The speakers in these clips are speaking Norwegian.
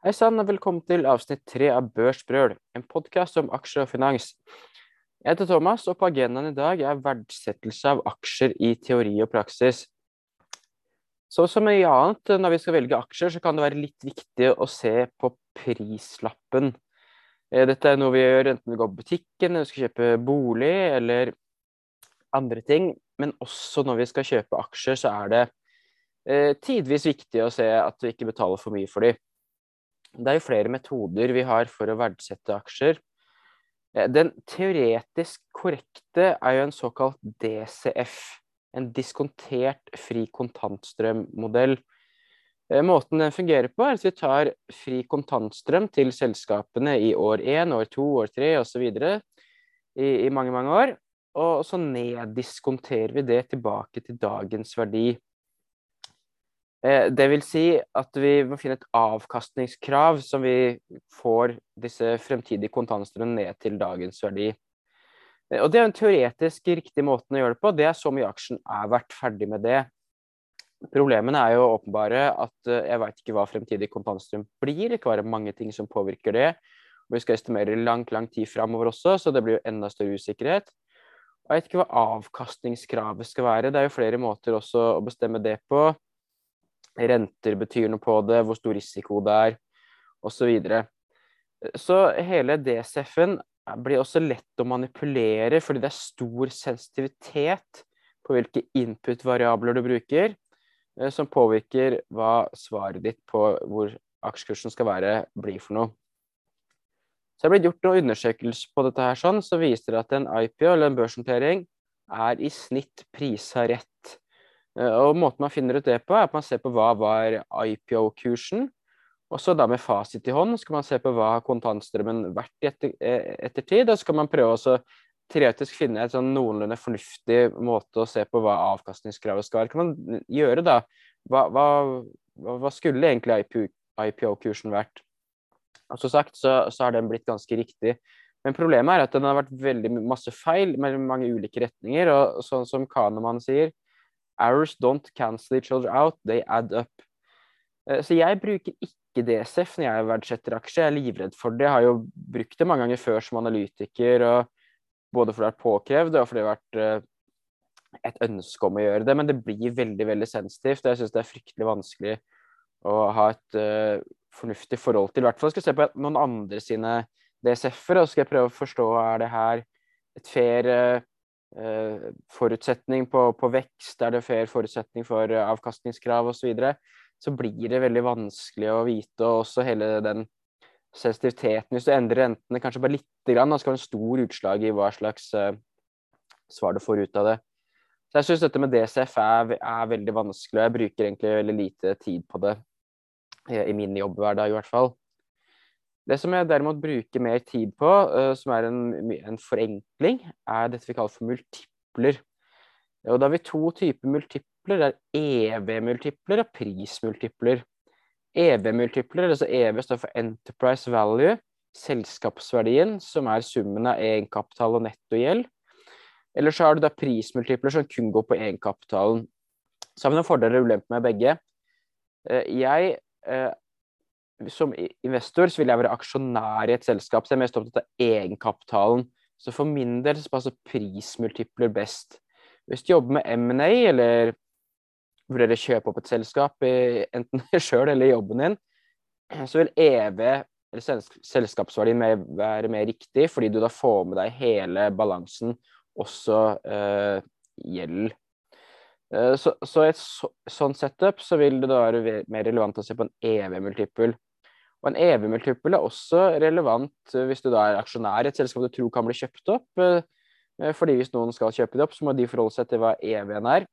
Hei sann, og velkommen til avsnitt tre av Børsbrøl, en podkast om aksjer og finans. Jeg heter Thomas, og på agendaen i dag er verdsettelse av aksjer i teori og praksis. Så som i annet når vi skal velge aksjer, så kan det være litt viktig å se på prislappen. Eh, dette er noe vi gjør enten vi går på butikken, eller vi skal kjøpe bolig eller andre ting. Men også når vi skal kjøpe aksjer, så er det eh, tidvis viktig å se at vi ikke betaler for mye for dem. Det er jo flere metoder vi har for å verdsette aksjer. Eh, den teoretisk korrekte er jo en såkalt DCF, en diskontert fri kontantstrømmodell. Eh, måten den fungerer på, er at vi tar fri kontantstrøm til selskapene i år én, år to, år tre osv. I, i mange, mange år. Og så neddiskonterer vi det tilbake til dagens verdi. Eh, det vil si at vi må finne et avkastningskrav som vi får disse fremtidige kontantstrømmene ned til dagens verdi. Eh, og Det er en teoretisk riktig måten å gjøre det på. Det er så mye aksjen er verdt. Ferdig med det. Problemene er jo åpenbare at eh, jeg veit ikke hva fremtidig kontantstrøm blir. Det kan være mange ting som påvirker det. Og vi skal estimere lang, lang tid framover også, så det blir jo enda større usikkerhet. Og jeg vet ikke hva avkastningskravet skal være. Det er jo flere måter også å bestemme det på renter betyr noe på det, hvor stor risiko det er, osv. Så, videre. så hele DCF-en blir også lett å manipulere fordi det er stor sensitivitet på hvilke input-variabler du bruker, eh, som påvirker hva svaret ditt på hvor aksjekursen skal være, blir for noe. Så det er blitt gjort noen undersøkelser på dette her sånn, som viser at en IPO, eller en børsnotering, er i snitt prisa rett. Eh, og Måten man finner ut det på, er at man ser på hva var IPO-kursen. Og så da med fasit i hånd skal man se på hva kontantstrømmen har vært i etter, ettertid. tid. Og så kan man prøve å teoretisk finne et sånn noenlunde fornuftig måte å se på hva avkastningskravet skal være. Kan man gjøre da? Hva, hva, hva skulle egentlig IPO-kursen vært? Og så sagt så, så har den blitt ganske riktig. Men problemet er at den har vært veldig masse feil med mange ulike retninger. Og sånn som Kahneman sier, Hours don't cancel each other out, they add up. Eh, så jeg bruker ikke DSF når jeg verdsetter aksjer. Jeg er livredd for det. Jeg har jo brukt det mange ganger før som analytiker, både fordi det har vært påkrevd og fordi det har vært eh, et ønske om å gjøre det. Men det blir veldig veldig sensitivt. Jeg syns det er fryktelig vanskelig å ha et uh, fornuftig forhold til. I hvert fall skal jeg se på noen andre sine DSF-er, og så skal jeg prøve å forstå er det her et fair uh, forutsetning på, på, vekst, er det fair forutsetning for eh, avkastningskrav osv., så, videre, så blir det veldig vanskelig å vite. Og også hele den sensitiviteten. Hvis du endrer rentene kanskje bare lite grann, det ha en stor utslag i hva slags uh, svar du får ut av det. Så jeg syns dette med DCF er, er, veldig vanskelig, og jeg bruker egentlig veldig lite tid på det i min jobbhverdag i hvert fall. Det som jeg derimot bruker mer tid på, uh, som er en, en, forenkling, er dette vi kaller for multipler. Og da har vi to typer multipler. Det er EV-multipler og prismultipler. EV-multipler, altså EV står for Enterprise Value, selskapsverdien, som er summen av egenkapital og nettogjeld. Eller så har du da prismultipler som kun går på egenkapitalen. Så har vi noen fordeler og ulemper med begge. Eh, jeg eh, som investor så vil jeg være aksjonær i et selskap, så jeg er mest opptatt av egenkapitalen. Så for min del så passer prismultipler best. Hvis du jobber med M&A, eller vurderer å kjøpe opp et selskap, enten sjøl eller jobben din, så vil EV, eller selskapsverdien, være mer riktig, fordi du da får med deg hele balansen, også eh, gjeld. Eh, så, i et så, sånn setup så vil det da være mer relevant å se på en EV-multiple. Og en EV-multiple er også relevant eh, hvis du da er aksjonær i et selskap du tror kan bli kjøpt opp. Eh, eh, fordi hvis noen skal kjøpe det opp, så må de forholde seg til hva EV-en er.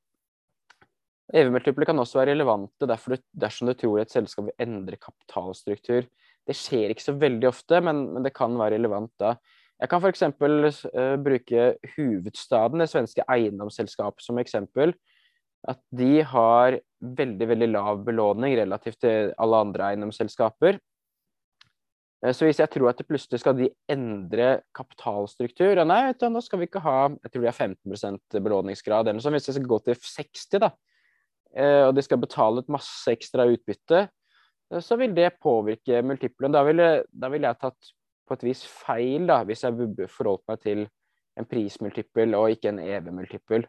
EV-multiple kan også være relevante dersom du tror et selskap vil endre kapitalstruktur. Det skjer ikke så veldig ofte, men, men det kan være relevant da. Jeg kan f.eks. Uh, bruke Hovedstaden, det svenske eiendomsselskapet, som eksempel. At de har veldig veldig lav belåning relativt til alle andre eiendomsselskaper. Eh, så hvis jeg tror at det plutselig skal de endre kapitalstruktur Nei, vet du, nå skal vi ikke ha jeg tror de har 15 belåningsgrad eller noe sånt. Hvis det skal gå til 60, da, eh, og de skal betale et masse ekstra utbytte, så vil det påvirke multiplen. Da ville, ville jeg tatt på et vis feil, da, hvis jeg forholdt meg til en prismultipel og ikke en EV-multipel.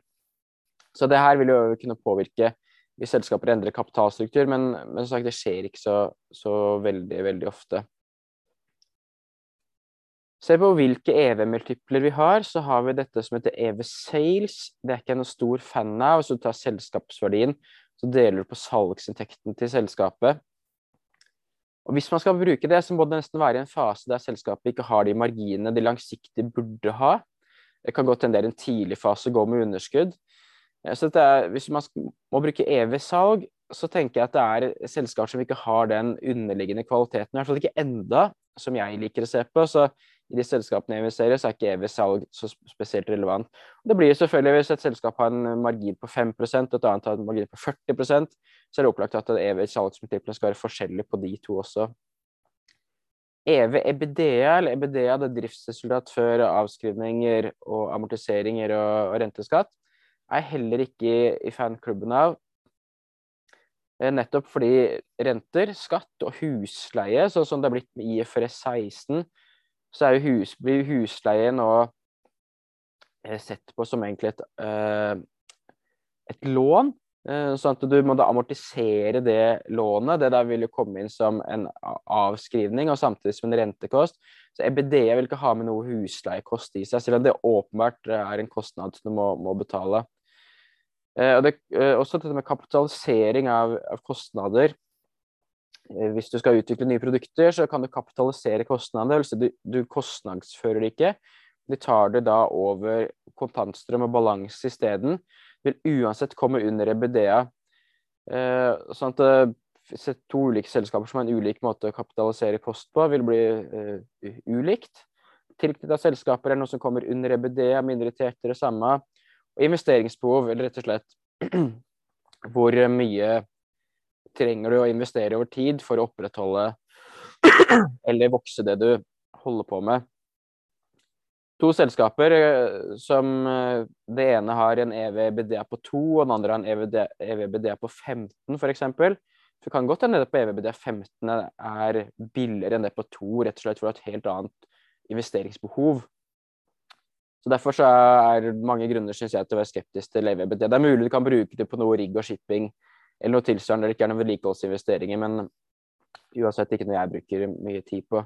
Så det her vil jo kunne påvirke hvis selskaper endrer kapitalstruktur, men, men sagt, det skjer ikke så, så, veldig, veldig ofte. Se på hvilke EV-multipler vi har, så har vi dette som heter EV Sales. Det er ikke jeg noen stor fan av. Hvis du tar selskapsverdien, så deler du på salgsinntekten til selskapet. Og Hvis man skal bruke det, så må det nesten være i en fase der selskapet ikke har de marginene de langsiktig burde ha. Det kan godt hende det er en tidlig fase, gå med underskudd. Så er, hvis man må bruke EV-salg, så tenker jeg at det er selskaper som ikke har den underliggende kvaliteten. I hvert fall ikke enda, som jeg liker å se på. Så i de selskapene jeg investerer, så er ikke EV-salg så spesielt relevant. Det blir selvfølgelig Hvis et selskap har en margin på 5 og et annet har en margin på 40% så er det opplagt at EV-salgsmultiplene skal være forskjellig på de to også. EV-EBDA, eller EBDA, det er driftsresultat før avskrivninger og amortiseringer og, og renteskatt, er heller ikke i, fanklubben av. Eh, nettopp fordi renter, skatt og husleie, sånn som det er blitt med IFRS 16, så hus, blir husleie nå eh, sett på som egentlig et, uh, et lån. Uh, sånn at du må da amortisere det lånet. Det der vil jo komme inn som en avskrivning og samtidig som en rentekost. Så EBD vil ikke ha med noe husleiekost i seg, selv om det åpenbart er en kostnad som du må, må betale. Og det, også dette med kapitalisering av, av kostnader Eh, hvis du skal utvikle nye produkter, så kan du kapitalisere kostnader. Altså du, du kostnadsfører det ikke. De tar det da over kontantstrøm og balanse isteden. Vil uansett komme under EBDA. Eh, sånn at eh, to ulike selskaper som har en ulik måte å kapitalisere kost på, vil bli eh, ulikt. Tilknytta selskaper er noe som kommer under EBDA, minoriteter det samme. Og investeringsbehov, eller rett og slett hvor mye trenger du å investere over tid for å opprettholde eller vokse det du holder på med. To selskaper eh, som eh, det ene har en EVBDA på 2, og den andre har en EVBDA e på 15 f.eks. Det kan godt hende det på EVBDA 15 er billigere enn det på 2, rett og slett for et helt annet investeringsbehov. Så Derfor så er mange grunner synes jeg, til å være skeptisk til EVBD. Det er mulig du kan bruke det på noe rigg og shipping eller noe tilsvarende. Det ikke er noen vedlikeholdsinvesteringer, men uansett ikke noe jeg bruker mye tid på.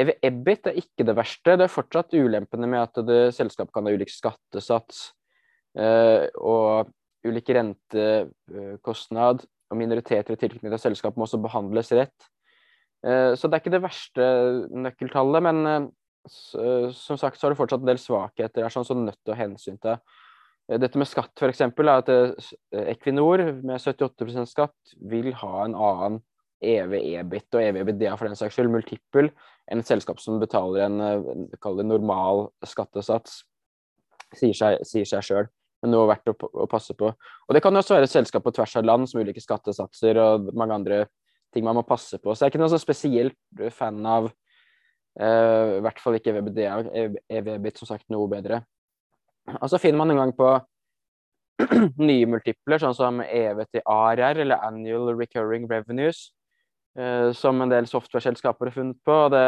EV-EBIT er ikke det verste. Det er fortsatt ulempene med at det, selskapet kan ha ulik skattesats eh, og ulik rentekostnad, og minoriteter i tilknytning til selskap må også behandles rett. Eh, så det er ikke det verste nøkkeltallet, men eh, som sagt så har det fortsatt en del svakheter her, sånn som nødt til å hensynta. Eh, dette med skatt f.eks. er at eh, Equinor med 78% skatt vil ha en annen EV-EBIT og EV-EBITDA for den saks skyld, multiple, enn et selskap som betaler en eh, normal skattesats. Sier seg, sjøl, men noe verdt å, å, passe på. Og Det kan også være et selskap på tvers av land som ulike skattesatser og mange andre ting man må passe på. Så jeg er ikke noe så spesielt fan av uh, i hvert fall ikke EV-EBITDA, EV-EBIT, som sagt, noe bedre. Og så finner man en gang på nye multipler, sånn som EV til ARR, eller Annual Recurring Revenues, eh, som en del software-selskaper har funnet på. Og det,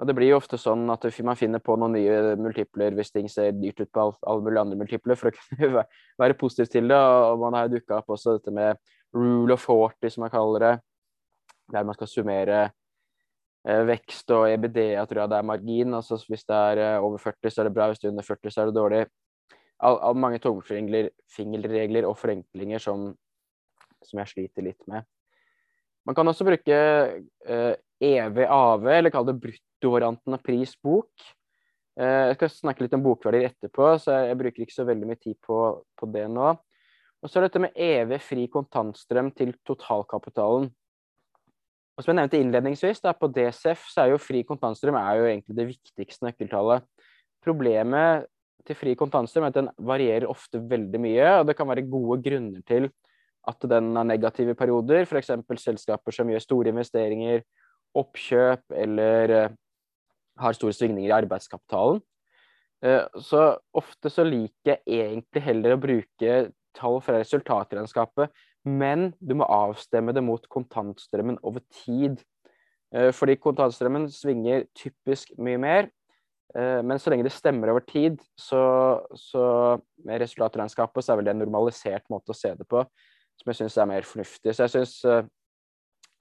og det, blir jo ofte sånn at man finner på noen nye multipler hvis ting ser dyrt ut på alle all mulige andre multipler, for å kunne være positiv til det. Og man har jo dukka opp også dette med rule of 40, som man kaller det, der man skal summere vekst og EBDA tror jeg det er margin. altså Hvis det er eh, over 40, så er det bra. Hvis det er under 40, så er det dårlig. All, all mange tommelfingerregler og forenklinger som, som, jeg sliter litt med. Man kan også bruke eh, EV-AV, eller kall det bruttovarianten av pris-bok. Eh, jeg skal snakke litt om bokverdier etterpå, så jeg, jeg, bruker ikke så veldig mye tid på, på det nå. Og så er dette med EV fri kontantstrøm til totalkapitalen. Og som jeg nevnte innledningsvis, da, på DCF så er jo fri kontantstrøm er jo egentlig det viktigste nøkkeltallet. Problemet til fri kontantstrøm er at den varierer ofte veldig mye, og det kan være gode grunner til at den har negative perioder. F.eks. selskaper som gjør store investeringer, oppkjøp eller uh, har store svingninger i arbeidskapitalen. Uh, så ofte så liker jeg egentlig heller å bruke tall fra resultatregnskapet Men du må avstemme det mot kontantstrømmen over tid. Eh, fordi kontantstrømmen svinger typisk mye mer. Eh, men så lenge det stemmer over tid, så, så med resultatregnskapet så er vel det en normalisert måte å se det på, som jeg syns er mer fornuftig. Så jeg syns eh,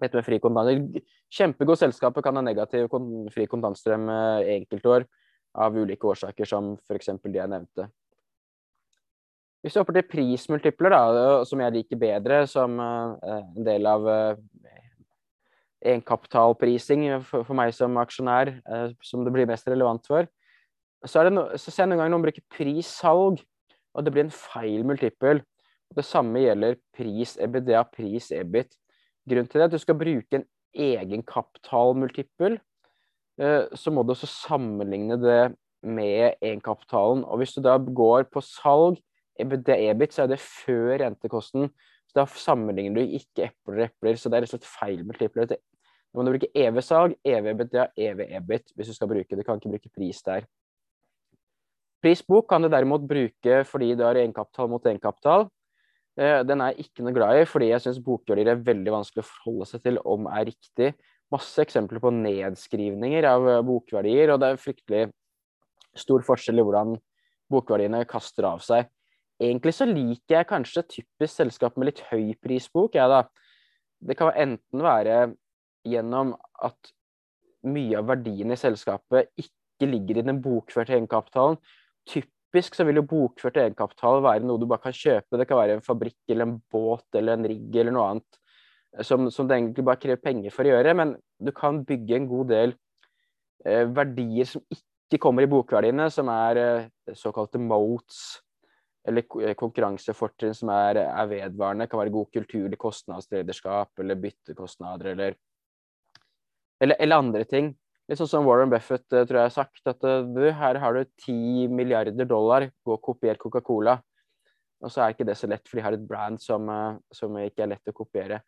dette med fri kontanter Kjempegode selskaper kan ha negativ fri kontantstrøm enkeltår av ulike årsaker, som f.eks. de jeg nevnte. Hvis du hopper til prismultipler, da, som jeg liker bedre som uh, en del av uh, egenkapitalprising for, for, meg som aksjonær, uh, som det blir mest relevant for, så, no, så ser jeg noen ganger noen bruker pris-salg, og det blir en feil multiple. Det samme gjelder pris-EBDA, pris-EBIT. Grunnen til det er at du skal bruke en egenkapitalmultiple, så må du også sammenligne det med egenkapitalen. Og hvis du da går på salg EBIT, så er det før rentekosten. Så da sammenligner du ikke epler og epler. Så det er rett og slett feil multipler. Nå må du bruke EV-salg, EV-EBITDA, EV-EBIT hvis du skal bruke det. Du kan ikke bruke pris der. Prisbok kan du derimot bruke fordi du har egenkapital mot egenkapital. Eh, den er jeg ikke noe glad i, fordi jeg syns bokverdier er veldig vanskelig å forholde seg til om er riktig. Masse eksempler på nedskrivninger av eh, bokverdier, og det er fryktelig stor forskjell i hvordan bokverdiene kaster av seg. Egentlig så liker jeg kanskje typisk selskap med litt høy prisbok, jeg, da. Det kan enten være gjennom at mye av verdien i selskapet ikke ligger i den bokførte egenkapitalen. Typisk så vil jo bokført egenkapital være noe du bare kan kjøpe. Det kan være en fabrikk eller en båt eller en rigg eller noe annet som, som, det egentlig bare krever penger for å gjøre. Men du kan bygge en god del eh, verdier som ikke kommer i bokverdiene, som er eh, såkalte motes eller eh, konkurransefortrinn som er, er, vedvarende. Det kan være god kultur, eller kostnadslederskap eller byttekostnader eller, eller, eller, andre ting. Litt sånn som Warren Buffett eh, tror jeg har sagt, at eh, du, her har du 10 milliarder dollar, gå og kopier Coca-Cola. Og så er ikke det så lett, for de har et brand som, som ikke er lett å kopiere.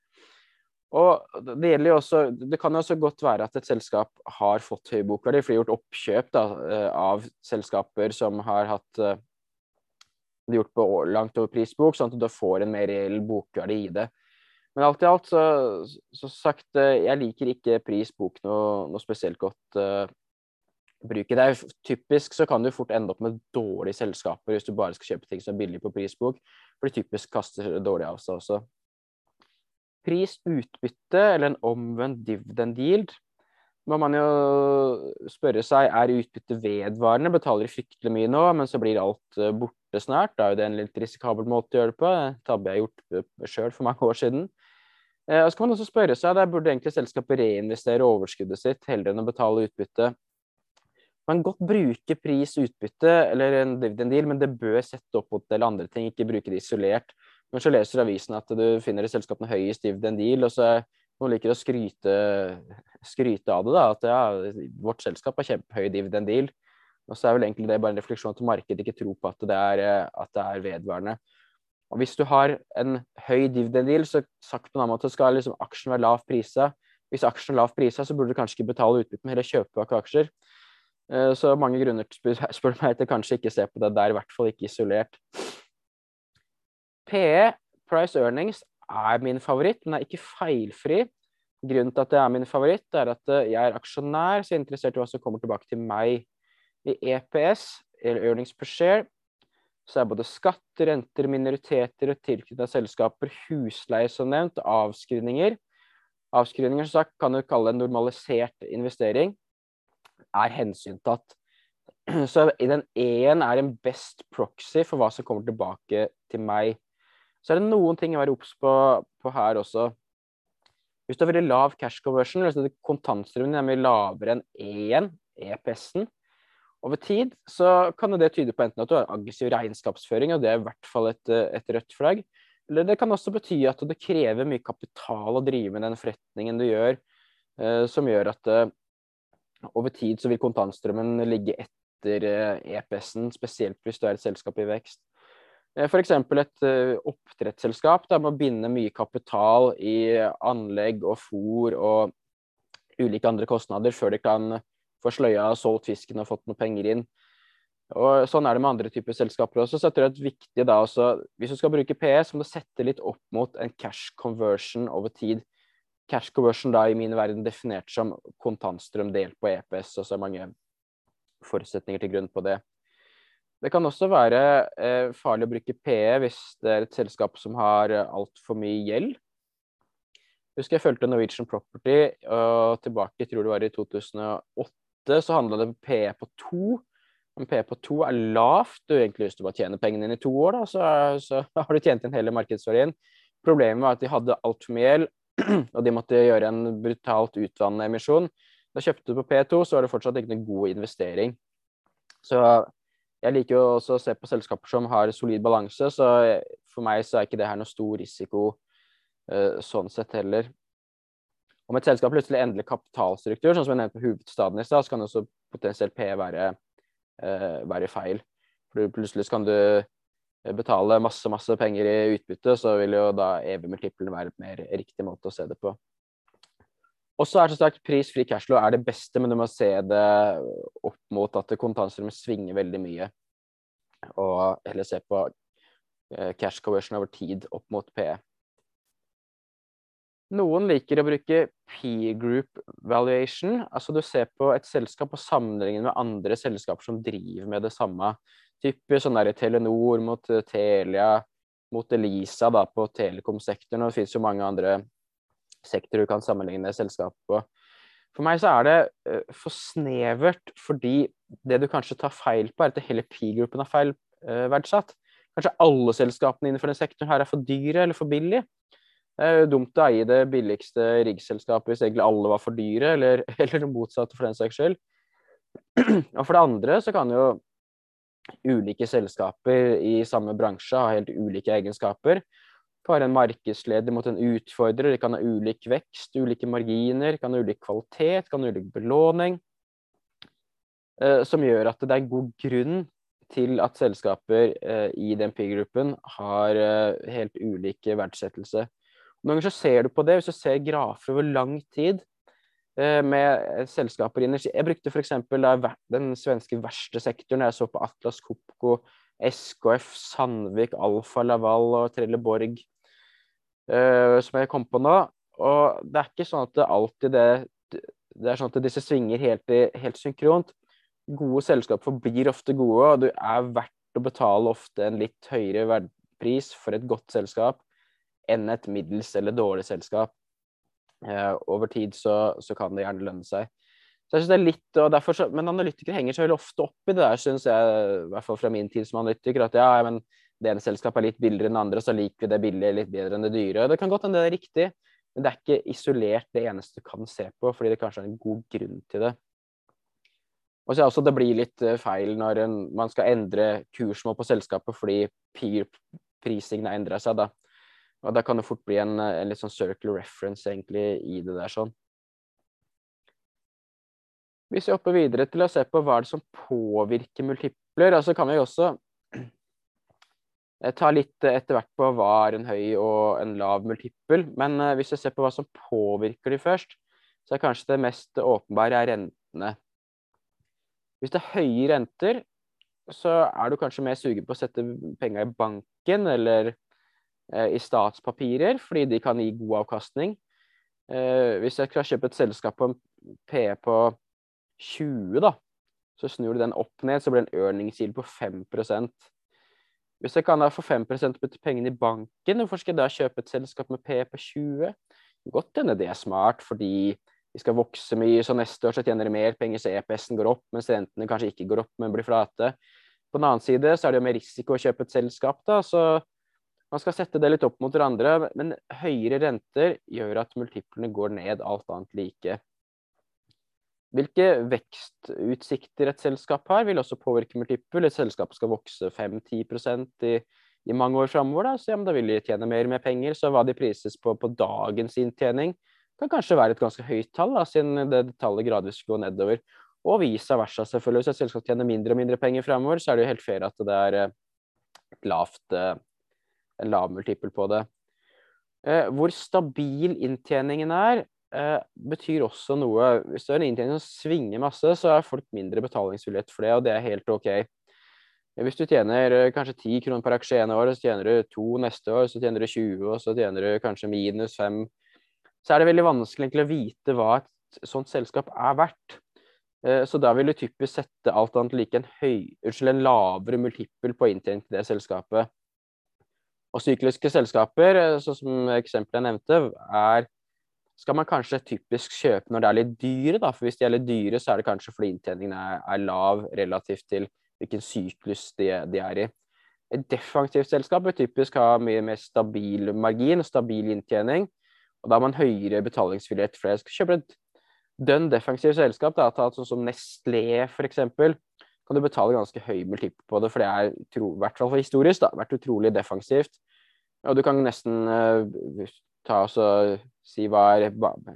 Og Det gjelder jo også, det kan jo også godt være at et selskap har fått høy bokverdi, for de har gjort oppkjøp da, av selskaper som har hatt det er gjort på langt over prisbok, sånn at du får en mer reell bokverdi i det. Men alt i alt, så, så sagt, eh, jeg liker ikke prisbok noe, noe spesielt godt uh, bruke. Det typisk så kan du fort ende opp med dårlige selskaper hvis du bare skal kjøpe ting som er billig på prisbok, for de typisk kaster dårlig av seg også. Pris utbytte, eller en omvendt dividend yield, må man jo spørre seg er utbyttet vedvarende. Betaler fryktelig mye nå, men så blir alt eh, borte snart. Da er jo det en litt risikabel måte å gjøre det på. Tabbe jeg gjort eh, sjøl for mange år siden. Eh, og så kan man også spørre seg, Der burde egentlig selskapet reinvestere overskuddet sitt heller enn å betale utbytte. Man kan godt bruke pris utbytte eller en dividend deal, men det bør sette opp mot en del andre ting, ikke bruke det isolert. Men så leser avisen at du finner i selskapene høyest dividend deal, og så noen liker å skryte, skryte, av det. da, At ja, vårt selskap har kjempehøy dividend deal. Og så er vel egentlig det bare en refleksjon at markedet ikke tror på at det er, at det er vedvarende. Og Hvis du har en høy dividend deal, så sagt på en annen måte skal liksom aksjen være lav prisa. Hvis aksjen er lav prisa, så burde du kanskje ikke betale utbytte, men heller kjøpe tilbake aksjer. Eh, så mange grunner spør meg til kanskje ikke se på det der, i hvert fall ikke isolert. PE, price earnings, er min favoritt, Den er ikke feilfri. Grunnen til at det er min favoritt, er at eh, jeg er aksjonær, så jeg er interessert i hva som kommer tilbake til meg. I EPS, eller earnings per share, så er både skatt, renter, minoriteter og tilknyttede selskaper, husleie som nevnt, avskrivninger. Avskrivninger som sagt, kan du kalle en normalisert investering, er hensyntatt. Så i den E-en er en best proxy for hva som kommer tilbake til meg. Så er det noen ting å være obs på, på, her også. Hvis du har veldig lav cash conversion, altså kontantstrømmen er mye lavere enn E1, EPS-en, over tid, så kan det tyde på enten at du har aggressiv regnskapsføring, og det er i hvert fall et, et rødt flagg. Eller det kan også bety at det krever mye kapital å drive med den forretningen du gjør, eh, som gjør at eh, over tid så vil kontantstrømmen ligge etter eh, EPS-en, spesielt hvis du er et selskap i vekst. Eh, F.eks. et uh, oppdrettsselskap da, må binde mye kapital i anlegg og fôr og ulike andre kostnader før de kan få sløya og solgt fisken og fått noe penger inn. Og Sånn er det med andre typer selskaper også. så jeg tror det er viktig da også, Hvis du skal bruke PS, må du sette litt opp mot en cash conversion over tid. Cash conversion da i min verden definert som kontantstrøm delt på EPS, og så er mange forutsetninger til grunn på det. Det kan også være eh, farlig å bruke PE hvis det er et selskap som har eh, altfor mye gjeld. Jeg husker jeg fulgte Norwegian Property, og tilbake tror det var i 2008, så handla det om PE på to. Om PE på to er lavt, du egentlig til å bare tjene pengene dine i to år, da, så, så har du tjent inn hele markedsverdien. Problemet var at de hadde altfor mye gjeld, og de måtte gjøre en brutalt utvannende emisjon. Da kjøpte du på P2, så var det fortsatt ikke noen god investering. Så jeg liker jo også å se på selskaper som har solid balanse, så for meg så er ikke det her noe stor risiko uh, sånn sett heller. Om et selskap plutselig endrer kapitalstruktur, sånn som jeg nevnte på hovedstaden i stad, så kan også potensielt P være, uh, være feil. For plutselig kan du betale masse masse penger i utbytte, så vil jo da EV-multiplen være en mer riktig måte å se det på. Og så er det så sagt prisfri cashflow er det beste, men du må se det opp mot at kontantstrømmen svinger veldig mye. Og heller se på eh, cash conversion over tid opp mot PE. Noen liker å bruke P-group valuation. Altså du ser på et selskap og sammenligner med andre selskaper som driver med det samme. Typisk sånn der Telenor mot Telia, mot Elisa da på telekomsektoren. Og det finnes jo mange andre sektor du kan sammenligne selskap på. For meg så er det uh, for snevert, fordi det du kanskje tar feil på, er at hele P-gruppen er feil uh, verdsatt. Kanskje alle selskapene innenfor den sektoren her er for dyre eller for billige. Det er jo dumt å eie det billigste riggselskapet hvis egentlig alle var for dyre, eller, eller det motsatte for den saks skyld. Og for det andre så kan jo ulike selskaper i samme bransje ha helt ulike egenskaper være en markedsleder mot en utfordrer. De kan ha ulik vekst, ulike marginer, kan ha ulik kvalitet, kan ha ulik belåning. Eh, som gjør at det er god grunn til at selskaper eh, i DNP-gruppen har eh, helt ulike verdsettelse. Noen ganger så ser du på det, hvis du ser grafer over lang tid eh, med selskaper i energi Jeg brukte f.eks. den svenske verste sektoren. Jeg så på Atlas Copco, SKF, Sandvik, Alfa Laval og Trelleborg uh, som jeg kom på nå. Og det er ikke sånn at det alltid det, det er sånn at disse svinger helt, helt synkront. Gode selskap forblir ofte gode, og du er verdt å betale ofte en litt høyere pris for et godt selskap enn et middels eller dårlig selskap. Uh, over tid så, så, kan det gjerne lønne seg. Så jeg synes det er litt, og derfor så, Men analytikere henger så veldig ofte opp i det der, syns jeg, i hvert fall fra min tid som analytiker, at ja, men det ene selskapet er litt billigere enn det andre, så liker vi det billige litt bedre enn det dyre. Det kan godt hende det er riktig, men det er ikke isolert det eneste du kan se på, fordi det kanskje er en god grunn til det. Og så er også Det blir litt eh, feil når en, man skal endre kursmål på selskapet fordi peer-prisingen har endra seg. da. Og Da kan det fort bli en, en litt sånn circle reference egentlig i det der sånn. Hvis vi hopper videre til å se på hva det som påvirker multipler, altså kan vi også ta litt etter hvert på hva er en høy og en lav multippel. Men uh, hvis jeg ser på hva som påvirker de først, så er kanskje det mest åpenbare er rentene. Hvis det er høye renter, så er du kanskje mer sugen på å sette penger i banken eller i statspapirer, fordi de kan gi god avkastning. Hvis jeg skal kjøpe et selskap på en PE på 20, da, så snur du den opp ned, så blir det en earningsgild på 5 hvis jeg kan da få 5% putte pengene i banken, hvorfor skal jeg da kjøpe et selskap med P på 20? Godt hende det er smart, fordi vi skal vokse mye, så neste år så tjener de mer penger, så EPS-en går opp, mens rentene kanskje ikke går opp, men blir flate. På den annen side så er det jo mer risiko å kjøpe et selskap, da, så man skal sette det litt opp mot hverandre. Men høyere renter gjør at multiplene går ned, alt annet like. Hvilke vekstutsikter et selskap har, vil også påvirke multiple. Et selskap skal vokse 5-10% i, i mange år framover, da, så ja, da vil de tjene mer med penger. Så hva de prises på på dagens inntjening, kan kanskje være et ganske høyt tall, da, siden det tallet gradvis går nedover. Og vice versa, selvfølgelig. Hvis et selskap tjener mindre og mindre penger framover, så er det jo helt fair at det er eh, lavt, eh, en lav multiple på det. Eh, hvor stabil inntjeningen er, eh, betyr også noe Hvis du har en inntjening som svinger masse, så er folk mindre betalingsvillighet for det, og det er helt OK. Hvis du tjener eh, kanskje 10 kroner per aksje ene året, så tjener du 2 neste år, så tjener du 20, og så tjener du kanskje minus 5, så er det veldig vanskelig egentlig å vite hva et sånt selskap er verdt. Eh, så da vil du typisk sette alt annet like en, høy, unnskyld, en lavere multiple på inntjening til det selskapet. Og sykliske selskaper, eh, sånn som eksempelet jeg nevnte, er skal man kanskje typisk kjøpe når det er litt dyre, da. For hvis de er litt dyre, så er det kanskje fordi inntjeningen er, er lav relativt til hvilken syklus de, de, er i. Et defensivt selskap vil typisk ha mye mer stabil margin og stabil inntjening. Og da har man høyere betalingsvillighet for det. kjøpe et dønn defensivt selskap, da, tatt sånn som Nestlé f.eks., kan du betale ganske høy multiple på det, for det er, i hvert fall historisk, da, vært utrolig defensivt. Og du kan nesten uh, ta og si hva er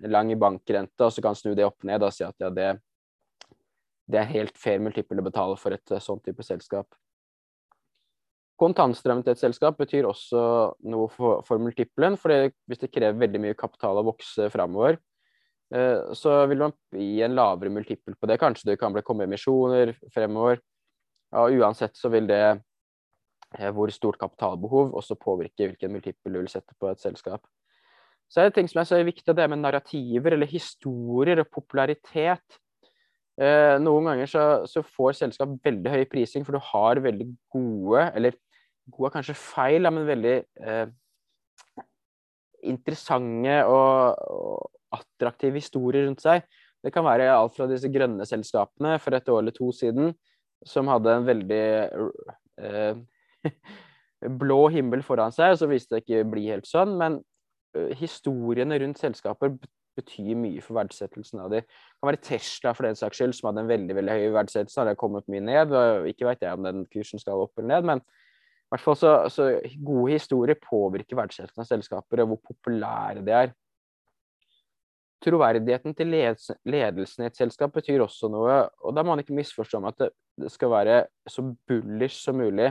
lang i bankrente, og så kan snu det opp ned og si at ja, det, det er helt fair multiple å betale for et sånn type selskap. Kontantstrømmen til et selskap betyr også noe for, for multiplen. for hvis det krever veldig mye kapital å vokse framover, eh, så vil man gi en lavere multiple på det. Kanskje det kan bli komme emisjoner fremover. Ja, uansett så vil det eh, hvor stort kapitalbehov også påvirke hvilken multiple du vil sette på et selskap. Så er det ting som er så viktig, det med narrativer eller historier og popularitet. Eh, noen ganger så, så, får selskap veldig høy prising, for du har veldig gode, eller gode er kanskje feil, men veldig eh, interessante og, og attraktive historier rundt seg. Det kan være alt fra disse grønne selskapene for et år eller to siden, som hadde en veldig eh, blå himmel foran seg, og så viste det ikke bli helt sånn. Men historiene rundt selskaper betyr mye for verdsettelsen av dem. Det kan være Tesla for den saks skyld, som hadde en veldig veldig høy verdsettelse. Har det kommet mye ned? og Ikke vet jeg om den kursen skal opp eller ned, men i hvert fall så, så gode historier påvirker verdsettelsen av selskaper og hvor populære de er. Troverdigheten til ledelsen i et selskap betyr også noe, og da må man ikke misforstå om at det skal være så bullish som mulig.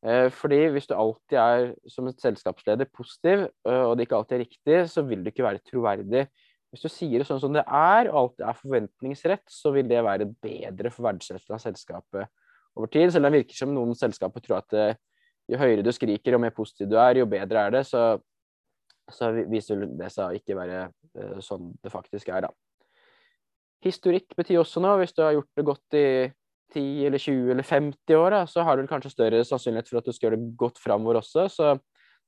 Eh, fordi hvis du alltid er som et selskapsleder positiv, eh, og det ikke alltid er riktig, så vil du ikke være troverdig. Hvis du sier det sånn som det er, og alt er forventningsrett, så vil det være bedre for verdsettelsen av selskapet over tid. Selv om det virker som noen selskaper tror at eh, jo høyere du skriker og mer positiv du er, jo bedre er det. Så, så viser det seg å ikke være sånn det faktisk er, da. Historikk betyr også noe. Hvis du har gjort det godt i 10 eller 20 eller 50 år, da, så har du kanskje større sannsynlighet for at du skal gjøre det godt framover også. Så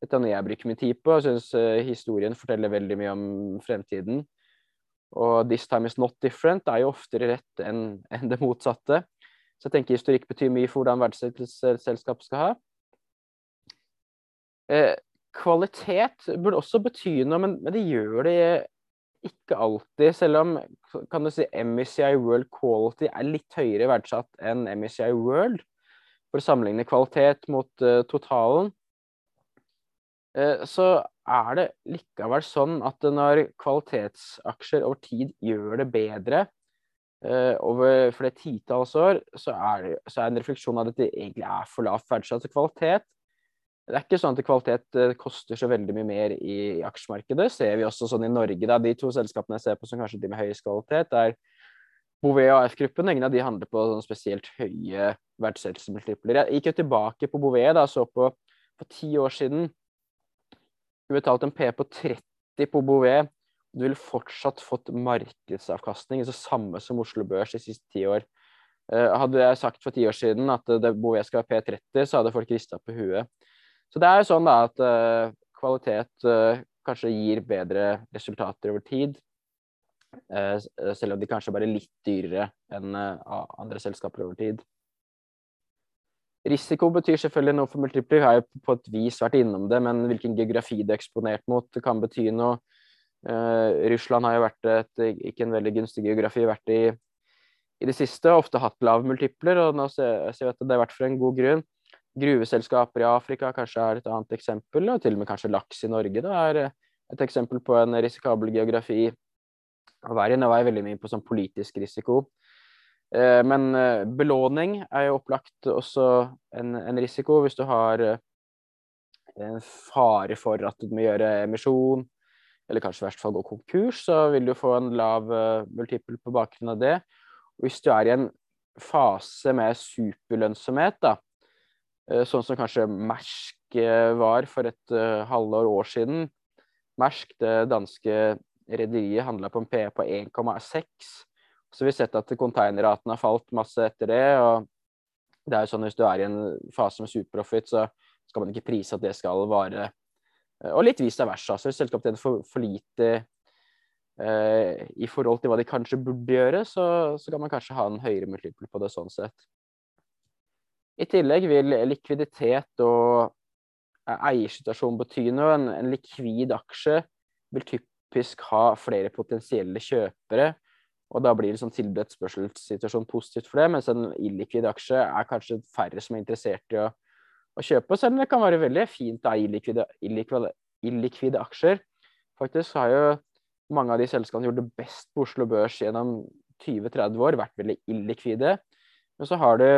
dette er noe jeg bruker min tid på. Jeg syns uh, historien forteller veldig mye om fremtiden. Og 'this time is not different' er jo oftere rett enn en det motsatte. Så jeg tenker historikk betyr mye for hvordan verdsettelsesselskap skal ha. Eh, kvalitet burde også bety noe, men, men, det gjør det ikke alltid. Selv om kan du si, MSCI World Quality er litt høyere verdsatt enn MSCI World, for å sammenligne kvalitet mot uh, totalen, uh, så er det likevel sånn at når kvalitetsaksjer over tid gjør det bedre uh, over flere titalls år, så er, det, så er en refleksjon av at det egentlig er for lavt verdsatt. Kvalitet det er ikke sånn at kvalitet eh, koster så veldig mye mer i aksjemarkedet. ser vi også sånn i Norge. Da. De to selskapene jeg ser på som kanskje de med høyest kvalitet, er Bouvet og AF-gruppen. Ingen av de handler på sånn spesielt høye verdsettelsesmultipler. Jeg gikk jo tilbake på Bouvet da, så på for ti år siden. Du betalte en P på 30 på Bouvet. Du ville fortsatt fått markedsavkastning, altså samme som Oslo Børs de siste ti år. Eh, hadde jeg sagt for ti år siden at Bouvet skal ha P30, så hadde folk rista på huet. Så det er jo sånn da at uh, kvalitet uh, kanskje gir bedre resultater over tid. Uh, selv om de kanskje bare er litt dyrere enn andre selskaper over tid. Risiko betyr selvfølgelig noe for multipler. Vi har jo på et vis vært innom det, men hvilken geografi det er eksponert mot, kan bety noe. Russland har jo vært et, ikke en veldig gunstig geografi vært i i det siste. Ofte hatt lave multipler, og nå ser, vi at det har vært for en god grunn. Gruveselskaper i Afrika kanskje er et annet eksempel, og til og med kanskje laks i Norge da, er eh, et eksempel på en risikabel geografi Og verden. Var jeg veldig mye på sånn politisk risiko. Eh, men eh, belåning er jo opplagt også en, en risiko hvis du har en fare for at du må gjøre emisjon, eller kanskje i hvert fall gå konkurs, så vil du få en lav multiple på bakgrunn av det. Og hvis du er i en fase med superlønnsomhet, da, Sånn som kanskje Mersk var for et halvår år siden. Mersk, det danske rederiet, handla på en P på 1,6. Så vi har sett at containerraten har falt masse etter det. og det er jo sånn Hvis du er i en fase med superprofit, så skal man ikke prise at det skal vare. Og litt vice versa. Så hvis selskapet tjener for, for lite eh, i forhold til hva de kanskje burde gjøre, så, så kan man kanskje ha en høyere multiple på det sånn sett. I tillegg vil likviditet og eiersituasjon bety noe. En, likvid aksje vil typisk ha flere potensielle kjøpere og da blir liksom sånn tilbudt positivt for det, mens en illikvid aksje er kanskje færre som er interessert i å, å kjøpe. Selv om det kan være veldig fint å eie illikvide, illikvide, illikvide, aksjer. Faktisk har jo mange av de selskapene gjort det best på Oslo Børs gjennom 20-30 år, vært veldig illikvide. Men så har du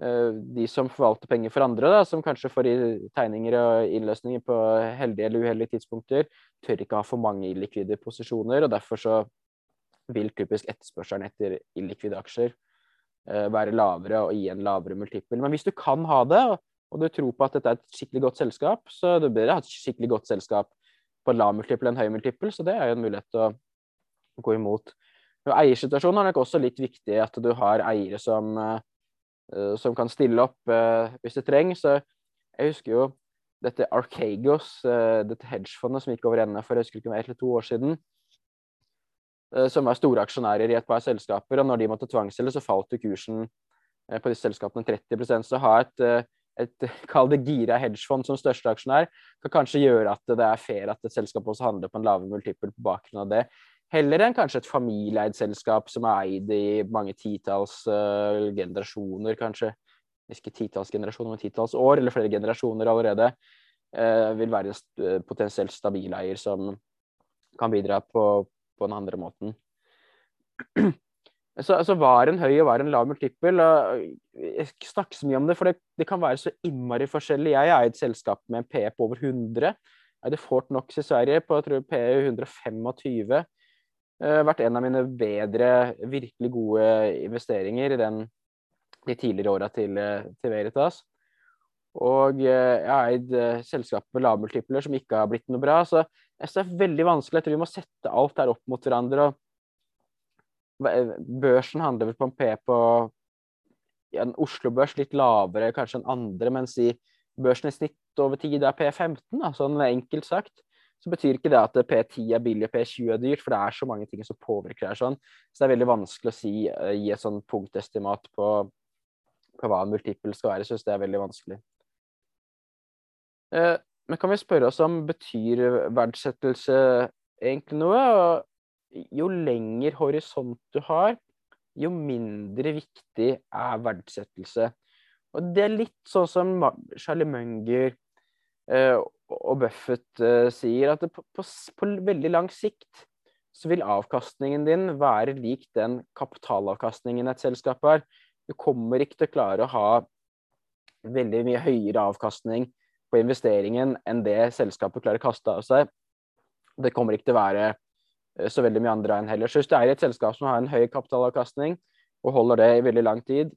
de som forvalter penger for andre, da, som kanskje får tegninger og innløsninger på heldige eller uheldige tidspunkter, tør ikke ha for mange illikvide posisjoner. og derfor så vil typisk etterspørselen etter illikvide aksjer uh, være lavere og gi en lavere multiple. Men hvis du kan ha det, og du tror på at dette er et skikkelig godt selskap, så du bør ha et skikkelig godt selskap på lav multiple enn høy multiple, så det er jo en mulighet til å gå imot. Og eiersituasjonen er nok også litt viktig, at du har eiere som, uh, som kan stille opp uh, hvis det trengs. Jeg husker jo dette Archegos, dette hedgefondet som gikk over ende for jeg husker ikke, ett eller to år siden Eh, som var store aksjonærer i et par selskaper. Og når de måtte tvangsselge, så falt jo kursen eh, på disse selskapene 30% Så å ha et, eh, et kall det gira hedgefond som største aksjonær kan kanskje gjøre at det er fair at et selskap også handler på en lavere multiple på bakgrunn av det. Heller enn kanskje et familieeid selskap som er eid i mange titalls uh, generasjoner, kanskje. Ikke titalls generasjoner, men titalls år, eller flere generasjoner allerede. Uh, vil være en potensielt stabil eier som kan bidra på, på den andre måten. Så, så var en høy og var en lav multiple. Jeg snakker så mye om det, for det, det kan være så innmari forskjellig. Jeg er i et selskap med en P på over 100. Jeg hadde Fortnox i Sverige på jeg tror P 125. Uh, vært en av mine bedre, virkelig gode investeringer i den, de tidligere åra til, til, Veritas. Og uh, jeg har eid selskap med lavmultipler som ikke har blitt noe bra. Så jeg det er veldig vanskelig. Jeg tror vi må sette alt her opp mot hverandre. og Børsen handler vel på en P på ja, en Oslo-børs litt lavere kanskje enn andre, mens i børsen i snitt over tid er P15, da, sånn enkelt sagt. Så betyr ikke det at P10 er billig og P20 er dyrt, for det er så mange ting som påvirker det. sånn. Så det er veldig vanskelig å si, uh, gi et sånn punktestimat på, på hva en multiple skal være. Jeg syns det er veldig vanskelig. Uh, men kan vi spørre oss om betyr verdsettelse egentlig noe? Og jo lenger horisont du har, jo mindre viktig er verdsettelse. Og det er litt sånn som Charlie Munger eh, og Buffett uh, sier, at på, på, på, veldig lang sikt så vil avkastningen din være lik den kapitalavkastningen et selskap har. Du kommer ikke til å klare å ha veldig mye høyere avkastning på investeringen enn det selskapet klarer å kaste av seg. Det kommer ikke til å være eh, så veldig mye andre enn heller. Så hvis du er i et selskap som har en høy kapitalavkastning, og holder det i veldig lang tid,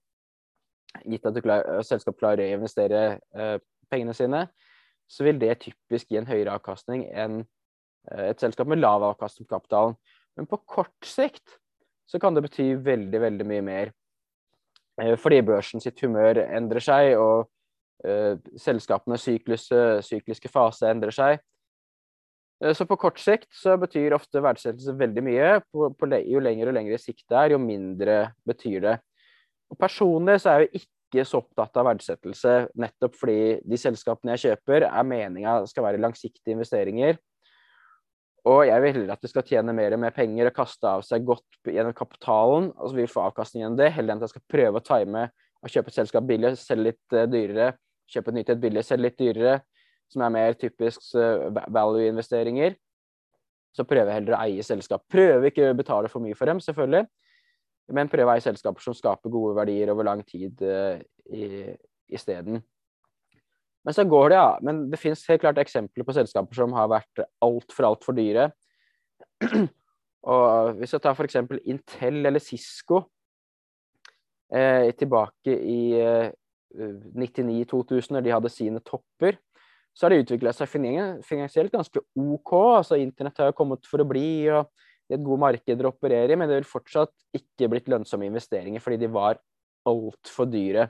gitt at eh, selskapet klarer å reinvestere eh, pengene sine, så vil det typisk gi en høyere avkastning enn eh, et selskap med lav avkastning på kapitalen. Men på kort sikt så kan det bety veldig, veldig mye mer. Eh, fordi børsen sitt humør endrer seg, og uh, selskapenes sykliske fase endrer seg. Så på kort sikt så betyr ofte verdsettelse veldig mye. På, på, jo lengre og lengre sikt det er, jo mindre betyr det. Og Personlig så er jeg ikke så opptatt av verdsettelse, nettopp fordi de selskapene jeg kjøper, er meninga skal være langsiktige investeringer. Og jeg vil heller at de skal tjene mer mer penger og kaste av seg godt gjennom kapitalen, og så vil vi få avkastning gjennom det, heller enn at jeg skal prøve å time og kjøpe et selskap billig, selge litt uh, dyrere, kjøpe et nytt et billig, selge litt dyrere, som er mer typisk uh, value-investeringer. Så prøver jeg heller å eie selskap. Prøver ikke å betale for mye for dem, selvfølgelig, men prøve å eie selskaper som skaper gode verdier over lang tid uh, isteden. Men så går det, ja. Men det finnes helt klart eksempler på selskaper som har vært altfor, altfor dyre. Og hvis jeg tar f.eks. Intel eller Cisco eh, tilbake i eh, 99-2000, når de hadde sine topper, så har de utvikla seg finansielt ganske OK. altså Internett har jo kommet for å bli, og er et godt marked å operere i, men det vil fortsatt ikke blitt lønnsomme investeringer fordi de var altfor dyre.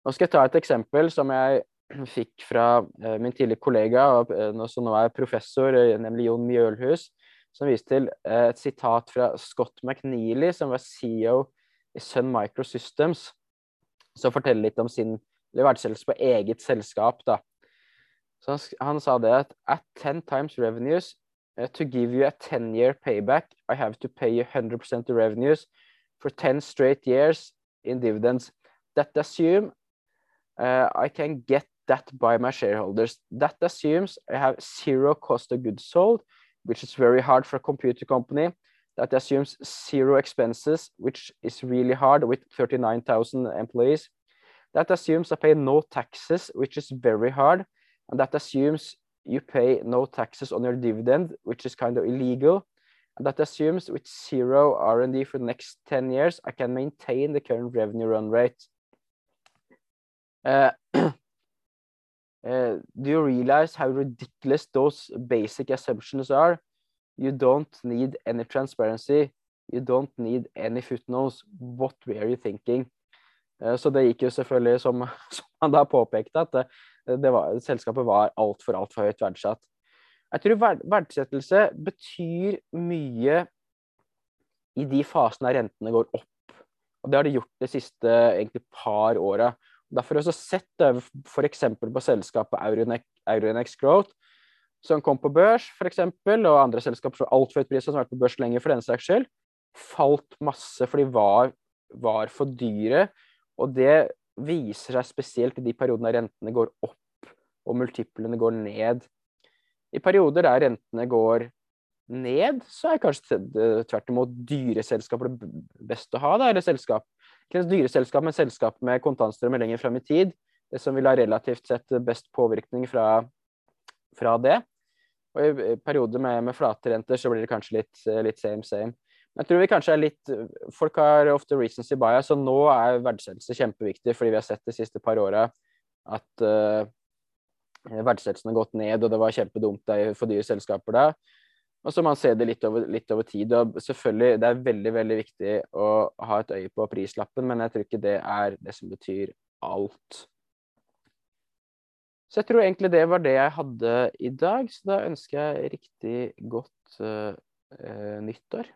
Nå skal jeg ta et eksempel som jeg fikk fra eh, min tidligere kollega, eh, som nå er professor, eh, nemlig Jon Mjølhus, som viste til et sitat fra Scott McNeely, som var CEO i Sun Microsystems, som forteller litt om sin verdsettelse på eget selskap. da. Så han, han, sa det at at ten times revenues, uh, to give you a 10-year payback, I have to pay you 100% of revenues for 10 straight years in dividends. That assume uh, I can get that by my shareholders. That assumes I have zero cost of goods sold, which is very hard for a computer company. That assumes zero expenses, which is really hard with 39,000 employees. That assumes I pay no taxes, which is very hard. And that assumes you pay no taxes on your dividend, which is kind of illegal. That assumes with zero R&D for the next 10 years, I can maintain the current revenue run rate. Uh, uh, do you realize how ridiculous those basic assumptions are? You don't need any transparency. You don't need any footnotes. What were you thinking? Uh, så det gikk jo selvfølgelig, som, som han da påpekte, at det var, selskapet var altfor, altfor høyt verdsatt. Jeg tror verdsettelse betyr mye i de fasene rentene går opp. Og det har de gjort de siste egentlig par åra. Derfor har jeg også sett det f.eks. på selskapet Euronex, Growth, som kom på børs f.eks., og andre selskaper som altfor høyt pris, som har vært på børs lenger for den saks skyld, falt masse, for de var, var, for dyre. Og det viser seg spesielt i de periodene rentene går opp og multiplene går ned. I perioder der rentene går ned, så er kanskje tvert imot dyre selskaper det beste å ha. Da, eller selskap ikke dyre selskap, men selskap med kontantstrømmer lenger frem i tid. Det som vil ha relativt sett best påvirkning fra, fra det. Og i perioder med, med flate renter så blir det kanskje litt, litt same same. Jeg tror vi kanskje er litt Folk har ofte recency bias, så nå er verdsettelse kjempeviktig, fordi vi har sett de siste par åra at verdsettelsen har gått ned, og det var kjempedumt for dyre selskaper da. Og så må man se det litt over, litt over, tid. og selvfølgelig, Det er veldig veldig viktig å ha et øye på prislappen, men jeg tror ikke det er det som betyr alt. Så jeg tror egentlig det var det jeg hadde i dag. Så da ønsker jeg riktig godt uh, uh, nyttår.